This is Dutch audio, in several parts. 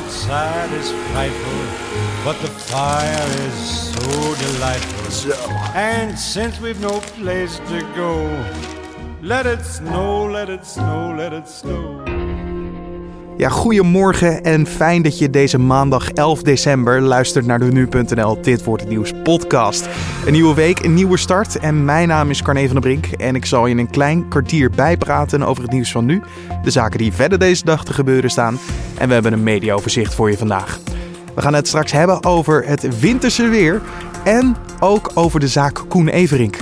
outside is frightful, but the fire is so delightful. Zo. And since we've no place to go, let it snow, let it snow, let it snow. Ja, goedemorgen en fijn dat je deze maandag 11 december luistert naar de Nu.nl Dit Wordt Het Nieuws podcast. Een nieuwe week, een nieuwe start en mijn naam is Carne van der Brink en ik zal je in een klein kwartier bijpraten over het nieuws van nu, de zaken die verder deze dag te gebeuren staan en we hebben een mediaoverzicht voor je vandaag. We gaan het straks hebben over het winterse weer en ook over de zaak Koen Everink.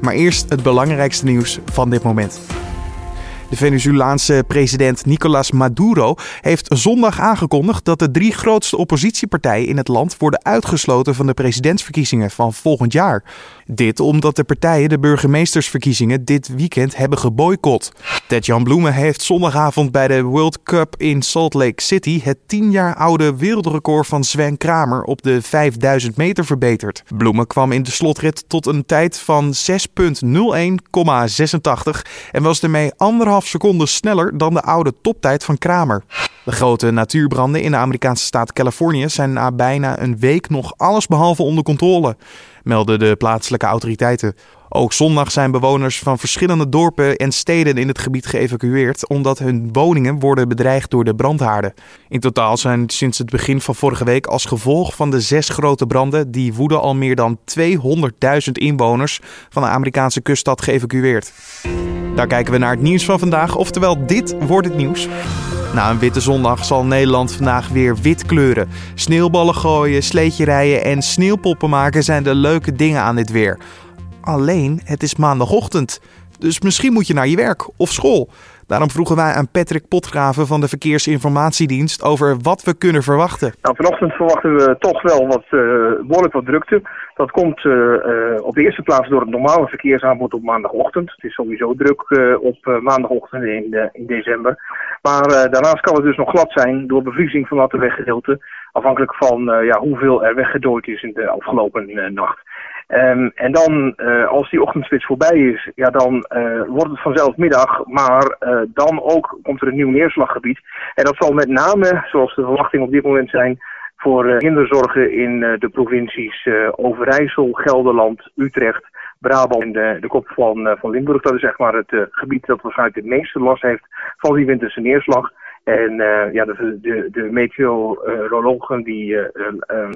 Maar eerst het belangrijkste nieuws van dit moment. De Venezolaanse president Nicolas Maduro heeft zondag aangekondigd dat de drie grootste oppositiepartijen in het land worden uitgesloten van de presidentsverkiezingen van volgend jaar. Dit omdat de partijen de burgemeestersverkiezingen dit weekend hebben geboycott. Ted-Jan Bloemen heeft zondagavond bij de World Cup in Salt Lake City het 10 jaar oude wereldrecord van Sven Kramer op de 5000 meter verbeterd. Bloemen kwam in de slotrit tot een tijd van 6.01,86 en was ermee anderhalf seconde sneller dan de oude toptijd van Kramer. De grote natuurbranden in de Amerikaanse staat Californië zijn na bijna een week nog allesbehalve onder controle, melden de plaatselijke autoriteiten. Ook zondag zijn bewoners van verschillende dorpen en steden in het gebied geëvacueerd omdat hun woningen worden bedreigd door de brandhaarden. In totaal zijn sinds het begin van vorige week als gevolg van de zes grote branden die woeden al meer dan 200.000 inwoners van de Amerikaanse kuststad geëvacueerd. Daar kijken we naar het nieuws van vandaag, oftewel dit wordt het nieuws. Na een witte zondag zal Nederland vandaag weer wit kleuren. Sneeuwballen gooien, sleetje rijden en sneeuwpoppen maken zijn de leuke dingen aan dit weer. Alleen, het is maandagochtend. Dus misschien moet je naar je werk of school. Daarom vroegen wij aan Patrick Potgraven van de Verkeersinformatiedienst over wat we kunnen verwachten. Nou, vanochtend verwachten we toch wel wat, uh, behoorlijk wat drukte. Dat komt uh, uh, op de eerste plaats door het normale verkeersaanbod op maandagochtend. Het is sowieso druk op maandagochtend in, de, december. Maar daarnaast kan het dus nog glad zijn door bevriezing van dat weggedeelte. Afhankelijk van ja, hoeveel er weggedooid is in de afgelopen nacht. Um, en dan, uh, als die ochtendspits voorbij is, ja, dan uh, wordt het vanzelf middag. Maar uh, dan ook komt er een nieuw neerslaggebied. En dat zal met name, zoals de verwachtingen op dit moment zijn, voor hinder zorgen in de provincies Overijssel, Gelderland, Utrecht, Brabant en de, de kop van, van Limburg. Dat is zeg maar het gebied dat waarschijnlijk het meeste last heeft van die winterse neerslag. En uh, ja, de, de, de meteorologen die uh, uh,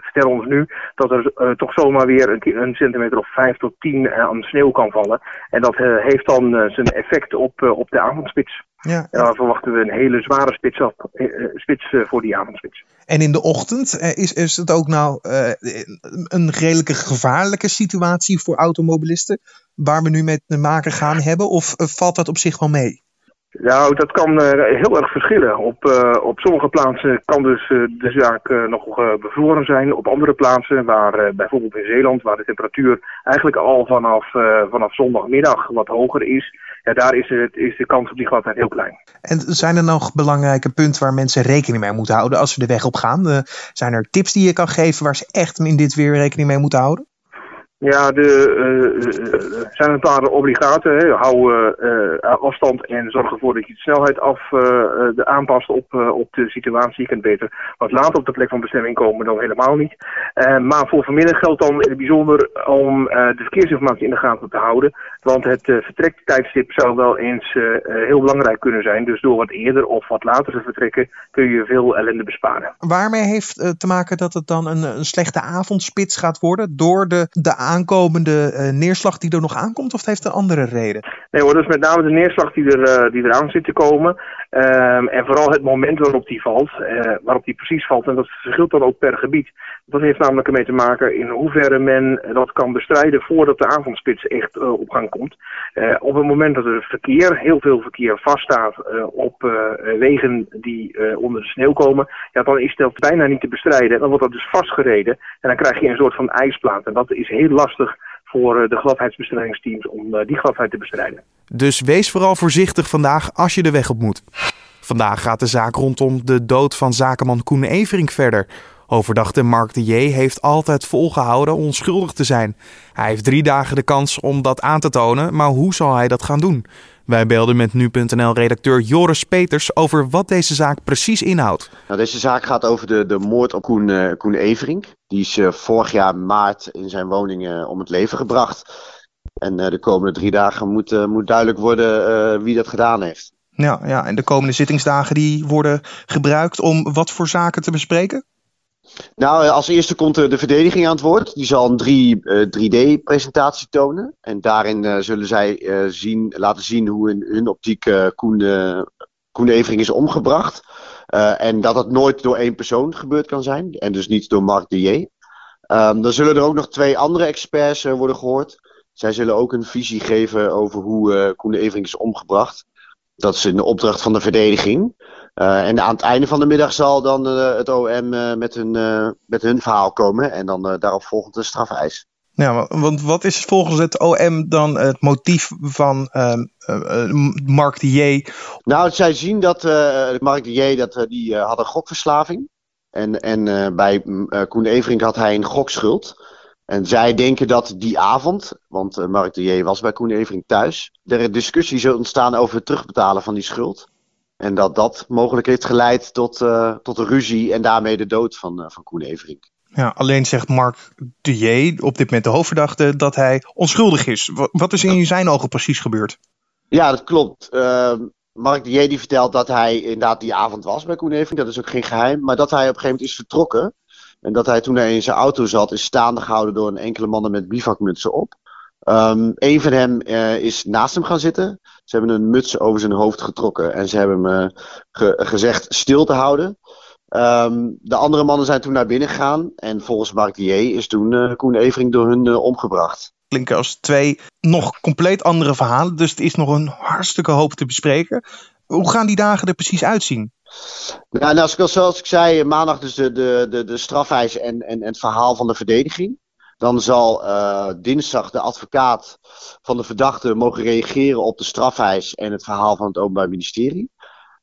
vertellen ons nu dat er toch zomaar weer een, een, centimeter of 5 tot 10 aan sneeuw kan vallen. En dat heeft dan zijn effect op, op de avondspits. Ja. En dan verwachten we een hele zware spits, op, spits voor die avondspits. En in de ochtend, is, is het ook nou een redelijke gevaarlijke situatie voor automobilisten waar we nu mee te maken gaan hebben? Of valt dat op zich wel mee? Nou, dat kan uh, heel erg verschillen. Op, uh, op sommige plaatsen kan dus uh, de zaak nog bevroren zijn. Op andere plaatsen, waar bijvoorbeeld in Zeeland, waar de temperatuur eigenlijk al vanaf, vanaf zondagmiddag wat hoger is, ja, daar is, het, is de kans op die gladheid heel klein. En zijn er nog belangrijke punten waar mensen rekening mee moeten houden als ze de weg op gaan? zijn er tips die je kan geven waar ze echt in dit weer rekening mee moeten houden? Ja, er uh, zijn een paar obligaten. Hè. Hou afstand en zorg ervoor dat je de snelheid af de aanpast op, op de situatie. Je kunt beter wat later op de plek van bestemming komen dan helemaal niet. maar voor vanmiddag geldt dan in het bijzonder om de verkeersinformatie in de gaten te houden. Want het vertrektijdstip zou wel eens heel belangrijk kunnen zijn. Dus door wat eerder of wat later te vertrekken kun je veel ellende besparen. Waarmee heeft te maken dat het dan een, een slechte avondspits gaat worden door de, de aankomende uh, neerslag die er nog aankomt, of heeft een andere reden? Nee hoor, dat is met name de neerslag die, er, uh, die eraan zit te komen. Um, en vooral het moment waarop die valt, uh, waarop die precies valt. En dat verschilt dan ook per gebied. Dat heeft namelijk ermee te maken in hoeverre men dat kan bestrijden voordat de avondspits echt op gang komt. Op het moment dat er verkeer, heel veel verkeer vaststaat op wegen die onder de sneeuw komen, ja, dan is dat bijna niet te bestrijden. Dan wordt dat dus vastgereden en dan krijg je een soort van ijsplaat. En dat is heel lastig voor de gladheidsbestrijdingsteams om die gladheid te bestrijden. Dus wees vooral voorzichtig vandaag als je de weg op moet. Vandaag gaat de zaak rondom de dood van zakenman Koen Everink verder. Hoofdverdachte Mark de J. heeft altijd volgehouden onschuldig te zijn. Hij heeft drie dagen de kans om dat aan te tonen, maar hoe zal hij dat gaan doen? Wij belden met nu.nl-redacteur Joris Peters over wat deze zaak precies inhoudt. Nou, deze zaak gaat over de, de moord op Koen, uh, Koen Everink. Die is uh, vorig jaar maart in zijn woning uh, om het leven gebracht. En de komende drie dagen moet, moet duidelijk worden wie dat gedaan heeft. Ja, ja, en de komende zittingsdagen die worden gebruikt om wat voor zaken te bespreken? Nou, als eerste komt de verdediging aan het woord. Die zal een 3D-presentatie tonen. En daarin uh, zullen zij zien, laten zien hoe in hun optiek Koen, Koen Evering is omgebracht. en dat het nooit door één persoon gebeurd kan zijn. En dus niet door Mark de J. Um, dan zullen er ook nog twee andere experts worden gehoord. Zij zullen ook een visie geven over hoe Koen Evering is omgebracht. Dat is in de opdracht van de verdediging. Uh, en aan het einde van de middag zal dan uh, het OM uh, met, hun, met hun verhaal komen en dan daarop volgend de strafeis. Ja, want wat is volgens het OM dan het motief van ehm, Mark de J? Nou, zij zien dat Mark de J dat, die had een gokverslaving. En, en bij Koen Everink had hij een gokschuld. En zij denken dat die avond, want Mark de J was bij Koen Everink thuis, er een discussie zou ontstaan over het terugbetalen van die schuld. En dat dat mogelijk heeft geleid tot, uh, tot een ruzie en daarmee de dood van, uh, van Koen Everink. Ja, alleen zegt Mark J, op dit moment de hoofdverdachte, dat hij onschuldig is. Wat is in zijn ogen precies gebeurd? Ja, dat klopt. Uh, Mark die vertelt dat hij inderdaad die avond was bij Koen Everink. Dat is ook geen geheim. Maar dat hij op een gegeven moment is vertrokken. En dat hij toen hij in zijn auto zat, is staande gehouden door een enkele mannen met bivakmutsen op. Um, een van hem uh, is naast hem gaan zitten. Ze hebben een muts over zijn hoofd getrokken en ze hebben hem uh, ge gezegd stil te houden. Um, de andere mannen zijn toen naar binnen gegaan en volgens Mark Dier is toen uh, Koen Evering door hun omgebracht. Klinken als twee nog compleet andere verhalen, dus het is nog een hartstikke hoop te bespreken. Hoe gaan die dagen er precies uitzien? Nou, nou zoals ik zei, maandag dus de, de, de, de strafeis en, en, en het verhaal van de verdediging. Dan zal uh, dinsdag de advocaat van de verdachte mogen reageren op de strafeis en het verhaal van het Openbaar Ministerie.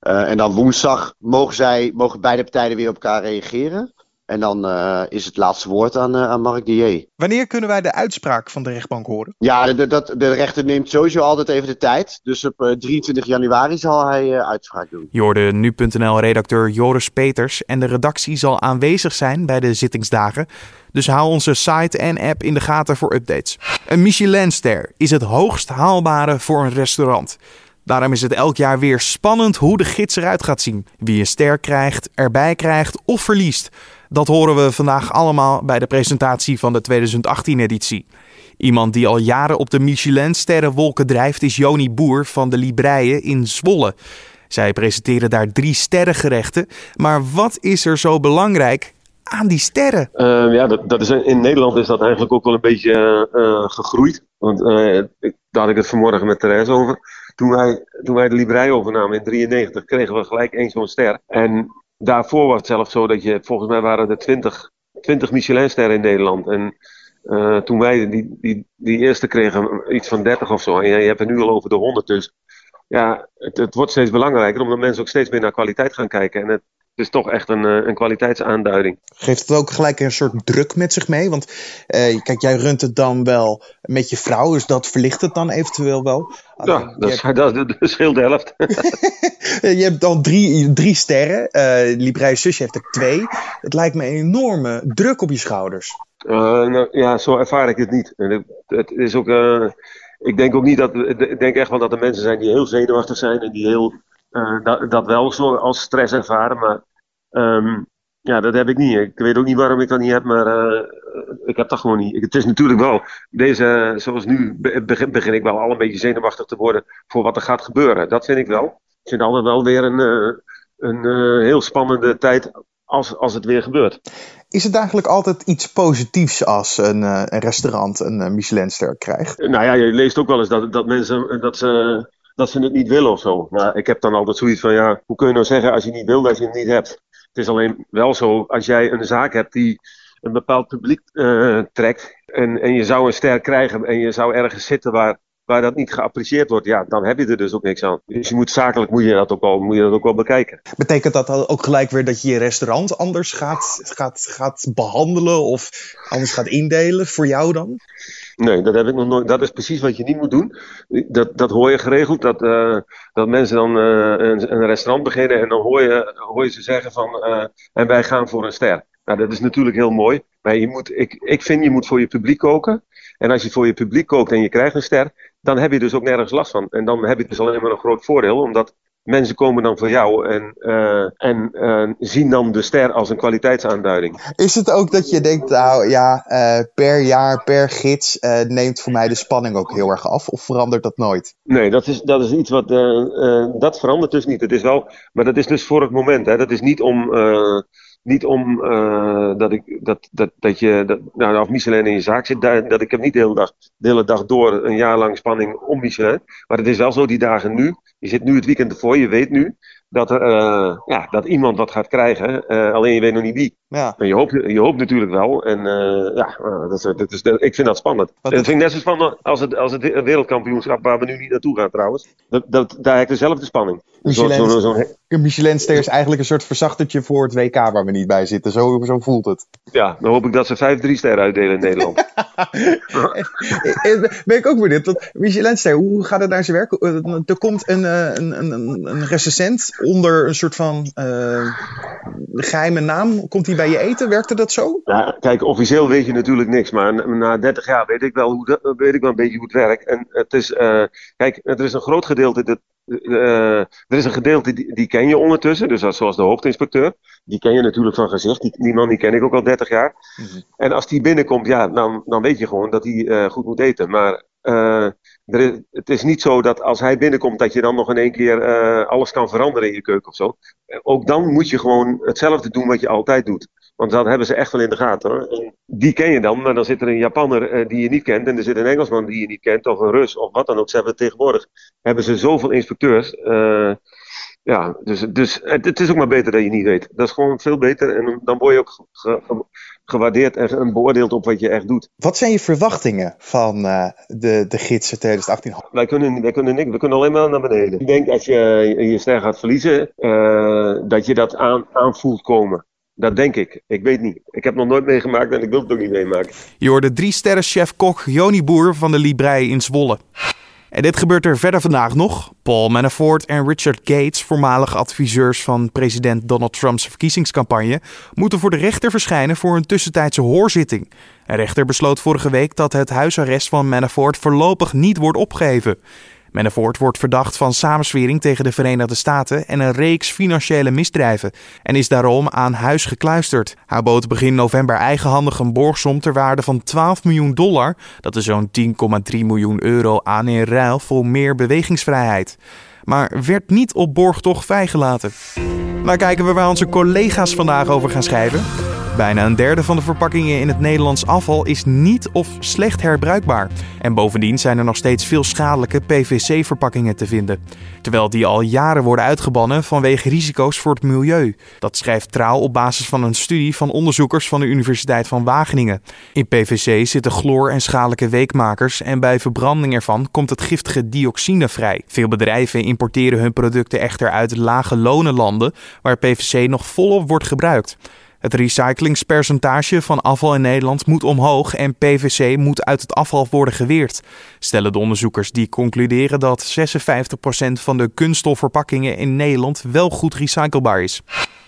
Uh, en dan woensdag mogen, zij, mogen beide partijen weer op elkaar reageren. En dan uh, is het laatste woord aan, uh, aan Mark Dier. Wanneer kunnen wij de uitspraak van de rechtbank horen? Ja, de, de, de rechter neemt sowieso altijd even de tijd. Dus op uh, 23 januari zal hij uitspraak doen. Je hoorde nu.nl-redacteur Joris Peters. En de redactie zal aanwezig zijn bij de zittingsdagen. Dus hou onze site en app in de gaten voor updates. Een Michelinster is het hoogst haalbare voor een restaurant. Daarom is het elk jaar weer spannend hoe de gids eruit gaat zien. Wie een ster krijgt, erbij krijgt of verliest. Dat horen we vandaag allemaal bij de presentatie van de 2018-editie. Iemand die al jaren op de Michelin-sterrenwolken drijft is Joni Boer van de Libreien in Zwolle. Zij presenteren daar drie sterrengerechten. Maar wat is er zo belangrijk aan die sterren? Uh, ja, dat, dat is, in Nederland is dat eigenlijk ook wel een beetje uh, gegroeid. Want uh, ik, daar had ik het vanmorgen met Therese over. Toen wij, toen wij de Librei overnamen in 93 kregen we gelijk één zo'n ster. En daarvoor was het zelfs zo dat je, volgens mij waren er 20, 20 Michelinsterren in Nederland. En uh, toen wij die, die, die eerste kregen, iets van 30 of zo. En je, hebt er nu al over de 100. Dus ja, het, het wordt steeds belangrijker omdat mensen ook steeds meer naar kwaliteit gaan kijken. En het, het is toch echt een, een kwaliteitsaanduiding. Geeft het ook gelijk een soort druk met zich mee? Want uh, kijk, jij runt het dan wel met je vrouw, dus dat verlicht het dan eventueel wel. Ja, dat, is, hebt... dat, dat is heel de helft. je hebt dan drie, drie sterren. Uh, Librei Zusje heeft er twee. Het lijkt me een enorme druk op je schouders. Uh, nou, ja, zo ervaar ik het niet. Het, het is ook, uh, ik denk ook niet dat. Ik denk echt wel dat er mensen zijn die heel zenuwachtig zijn en die heel, uh, dat, dat wel zo als stress ervaren. Maar um, ja, dat heb ik niet. Ik weet ook niet waarom ik dat niet heb, maar uh, ik heb dat gewoon niet. Het is natuurlijk wel, deze, zoals nu, begin, begin ik wel al een beetje zenuwachtig te worden voor wat er gaat gebeuren. Dat vind ik wel. Ik vind altijd wel weer een, uh, een uh, heel spannende tijd als, als het weer gebeurt. Is het eigenlijk altijd iets positiefs als een, een restaurant een Michelinster krijgt? Nou ja, je leest ook wel eens dat, dat mensen dat ze, dat ze het niet willen of zo. Maar ik heb dan altijd zoiets van, ja, hoe kun je nou zeggen als je niet wil dat je het niet hebt? Het is alleen wel zo, als jij een zaak hebt die een bepaald publiek uh, trekt en, en je zou een ster krijgen en je zou ergens zitten waar, waar dat niet geapprecieerd wordt, ja, dan heb je er dus ook niks aan. Dus je moet zakelijk moet je dat ook wel, moet je dat ook wel bekijken. Betekent dat dan ook gelijk weer dat je je restaurant anders gaat, gaat, gaat behandelen of anders gaat indelen voor jou dan? Nee, dat heb ik nog nooit. Dat is precies wat je niet moet doen. Dat, dat hoor je geregeld. Dat, uh, dat mensen dan uh, een, een, restaurant beginnen en dan hoor je, hoor je ze zeggen van uh, en wij gaan voor een ster. Nou, dat is natuurlijk heel mooi. Maar je moet, ik, ik vind je moet voor je publiek koken. En als je voor je publiek kookt en je krijgt een ster, dan heb je dus ook nergens last van. En dan heb je dus alleen maar een groot voordeel, omdat mensen komen dan voor jou en, uh, en uh, zien dan de ster als een kwaliteitsaanduiding. Is het ook dat je denkt, nou ja, uh, per jaar, per gids neemt voor mij de spanning ook heel erg af? Of verandert dat nooit? Nee, dat is, dat is iets wat, dat verandert dus niet. Het is wel, maar dat is dus voor het moment. Hè. Dat is niet om niet om uh, dat, ik, dat, dat, dat je, dat, nou, of Michelin in je zaak zit, dat, dat ik heb niet de hele, dag, de hele dag door een jaar lang spanning om Michelin. Maar het is wel zo, die dagen nu, je zit nu het weekend ervoor, je weet nu dat, er, uh, ja, dat iemand wat gaat krijgen, uh, alleen je weet nog niet wie. Ja. En je, hoopt, je hoopt natuurlijk wel. En uh, ja, dat, dat is, ik vind dat spannend. Wat dat vind ik net zo spannend als het, als het wereldkampioenschap waar we nu niet naartoe gaan trouwens. Dat, dat, daar heb ik dezelfde spanning. Michelin, zo, zo, zo, een Michelinster is eigenlijk een soort verzachtertje voor het WK waar we niet bij zitten. Zo, zo voelt het. Ja, dan hoop ik dat ze vijf drie sterren uitdelen in Nederland. ben ik ook benieuwd. Michelinster, hoe gaat het naar zijn werk? Er komt een, een, een, een recensent onder een soort van uh, geheime naam. Komt hij bij je eten? Werkte dat zo? Ja, kijk, officieel weet je natuurlijk niks. Maar na 30 jaar weet ik wel, hoe weet ik wel een beetje hoe het werkt. En het is, uh, kijk, er is een groot gedeelte dat uh, er is een gedeelte die, die, ken je ondertussen, dus zoals de hoofdinspecteur. Die ken je natuurlijk van gezicht. Die, die man die ken ik ook al 30 jaar. Mm -hmm. En als die binnenkomt, ja, dan, dan weet je gewoon dat hij goed moet eten. Maar is, het is niet zo dat als hij binnenkomt dat je dan nog in één keer alles kan veranderen in je keuken of zo. Ook dan moet je gewoon hetzelfde doen wat je altijd doet. Want dat hebben ze echt wel in de gaten hoor. Die ken je dan, maar dan zit er een Japanner die je niet kent. En er zit een Engelsman die je niet kent, of een Rus, of wat dan ook. Ze hebben tegenwoordig hebben ze zoveel inspecteurs. Ja, dus, dus het, het, is ook maar beter dat je niet weet. Dat is gewoon veel beter. En dan word je ook ge, ge, gewaardeerd en beoordeeld op wat je echt doet. Wat zijn je verwachtingen van uh, de, de gidsen 2018? Wij kunnen, wij kunnen niks, we kunnen alleen maar naar beneden. Ik denk als je je ster gaat verliezen, dat je dat aan, aanvoelt komen. Dat denk ik. Ik weet niet. Ik heb nog nooit meegemaakt en ik wil het ook niet meemaken. Je hoorde drie sterren chef-kok Joni Boer van de Librei in Zwolle. En dit gebeurt er verder vandaag nog. Paul Manafort en Richard Gates, voormalige adviseurs van president Donald Trumps verkiezingscampagne, moeten voor de rechter verschijnen voor een tussentijdse hoorzitting. Een rechter besloot vorige week dat het huisarrest van Manafort voorlopig niet wordt opgeheven. Manafort wordt verdacht van samenswering tegen de Verenigde Staten en een reeks financiële misdrijven en is daarom aan huis gekluisterd. Hij bood begin november eigenhandig een borgsom ter waarde van 12 miljoen dollar, dat is zo'n 10,3 miljoen euro aan in ruil voor meer bewegingsvrijheid. Maar werd niet op borgtocht vrijgelaten. Nou kijken we waar onze collega's vandaag over gaan schrijven. Bijna een derde van de verpakkingen in het Nederlands afval is niet of slecht herbruikbaar. En bovendien zijn er nog steeds veel schadelijke PVC-verpakkingen te vinden. Terwijl die al jaren worden uitgebannen vanwege risico's voor het milieu. Dat schrijft Trouw op basis van een studie van onderzoekers van de Universiteit van Wageningen. In PVC zitten chloor en schadelijke weekmakers en bij verbranding ervan komt het giftige dioxine vrij. Veel bedrijven importeren hun producten echter uit lage lonenlanden waar PVC nog volop wordt gebruikt. Het recyclingspercentage van afval in Nederland moet omhoog en PVC moet uit het afval worden geweerd, stellen de onderzoekers die concluderen dat 56% van de kunststofverpakkingen in Nederland wel goed recyclebaar is.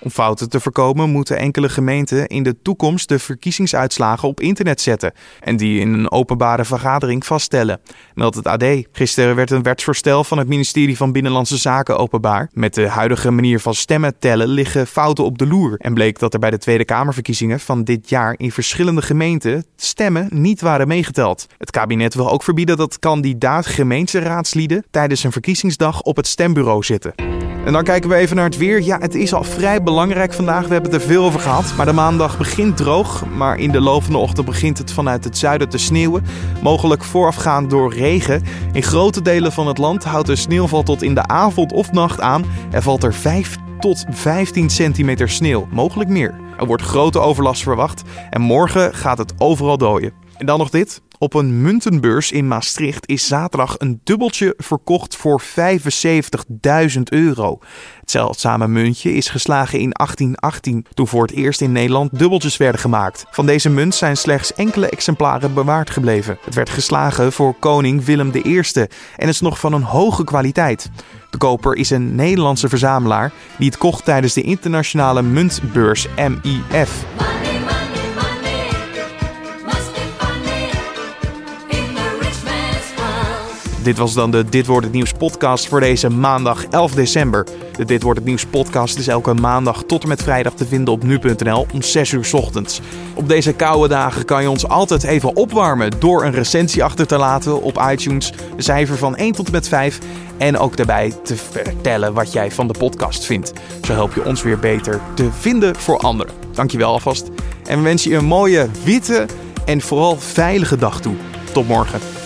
Om fouten te voorkomen moeten enkele gemeenten in de toekomst de verkiezingsuitslagen op internet zetten en die in een openbare vergadering vaststellen, meldt het AD. Gisteren werd een wetsvoorstel van het ministerie van Binnenlandse Zaken openbaar. Met de huidige manier van stemmen tellen liggen fouten op de loer en bleek dat er bij de Tweede Kamerverkiezingen van dit jaar in verschillende gemeenten stemmen niet waren meegeteld. Het kabinet wil ook verbieden dat kandidaat gemeenteraadsleden tijdens een verkiezingsdag op het stembureau zitten. En dan kijken we even naar het weer. Ja, het is al vrij belangrijk vandaag. We hebben het er veel over gehad. Maar de maandag begint droog. Maar in de loop van de ochtend begint het vanuit het zuiden te sneeuwen. Mogelijk voorafgaand door regen. In grote delen van het land houdt de sneeuwval tot in de avond of nacht aan. Er valt er 5 tot 15 centimeter sneeuw. Mogelijk meer. Er wordt grote overlast verwacht. En morgen gaat het overal dooien. En dan nog dit. Op een muntenbeurs in Maastricht is zaterdag een dubbeltje verkocht voor 75.000 euro. Het zeldzame muntje is geslagen in 1818, toen voor het eerst in Nederland dubbeltjes werden gemaakt. Van deze munt zijn slechts enkele exemplaren bewaard gebleven. Het werd geslagen voor koning Willem I en is nog van een hoge kwaliteit. De koper is een Nederlandse verzamelaar die het kocht tijdens de internationale muntbeurs MIF. Dit was dan de Dit wordt het nieuws podcast voor deze maandag 11 december. De Dit wordt het nieuws podcast is elke maandag tot en met vrijdag te vinden op nu.nl om 6 uur ochtends. Op deze koude dagen kan je ons altijd even opwarmen door een recensie achter te laten op iTunes, een cijfer van 1 tot en met 5 en ook daarbij te vertellen wat jij van de podcast vindt. Zo help je ons weer beter te vinden voor anderen. Dankjewel alvast en we wensen je een mooie, witte en vooral veilige dag toe. Tot morgen.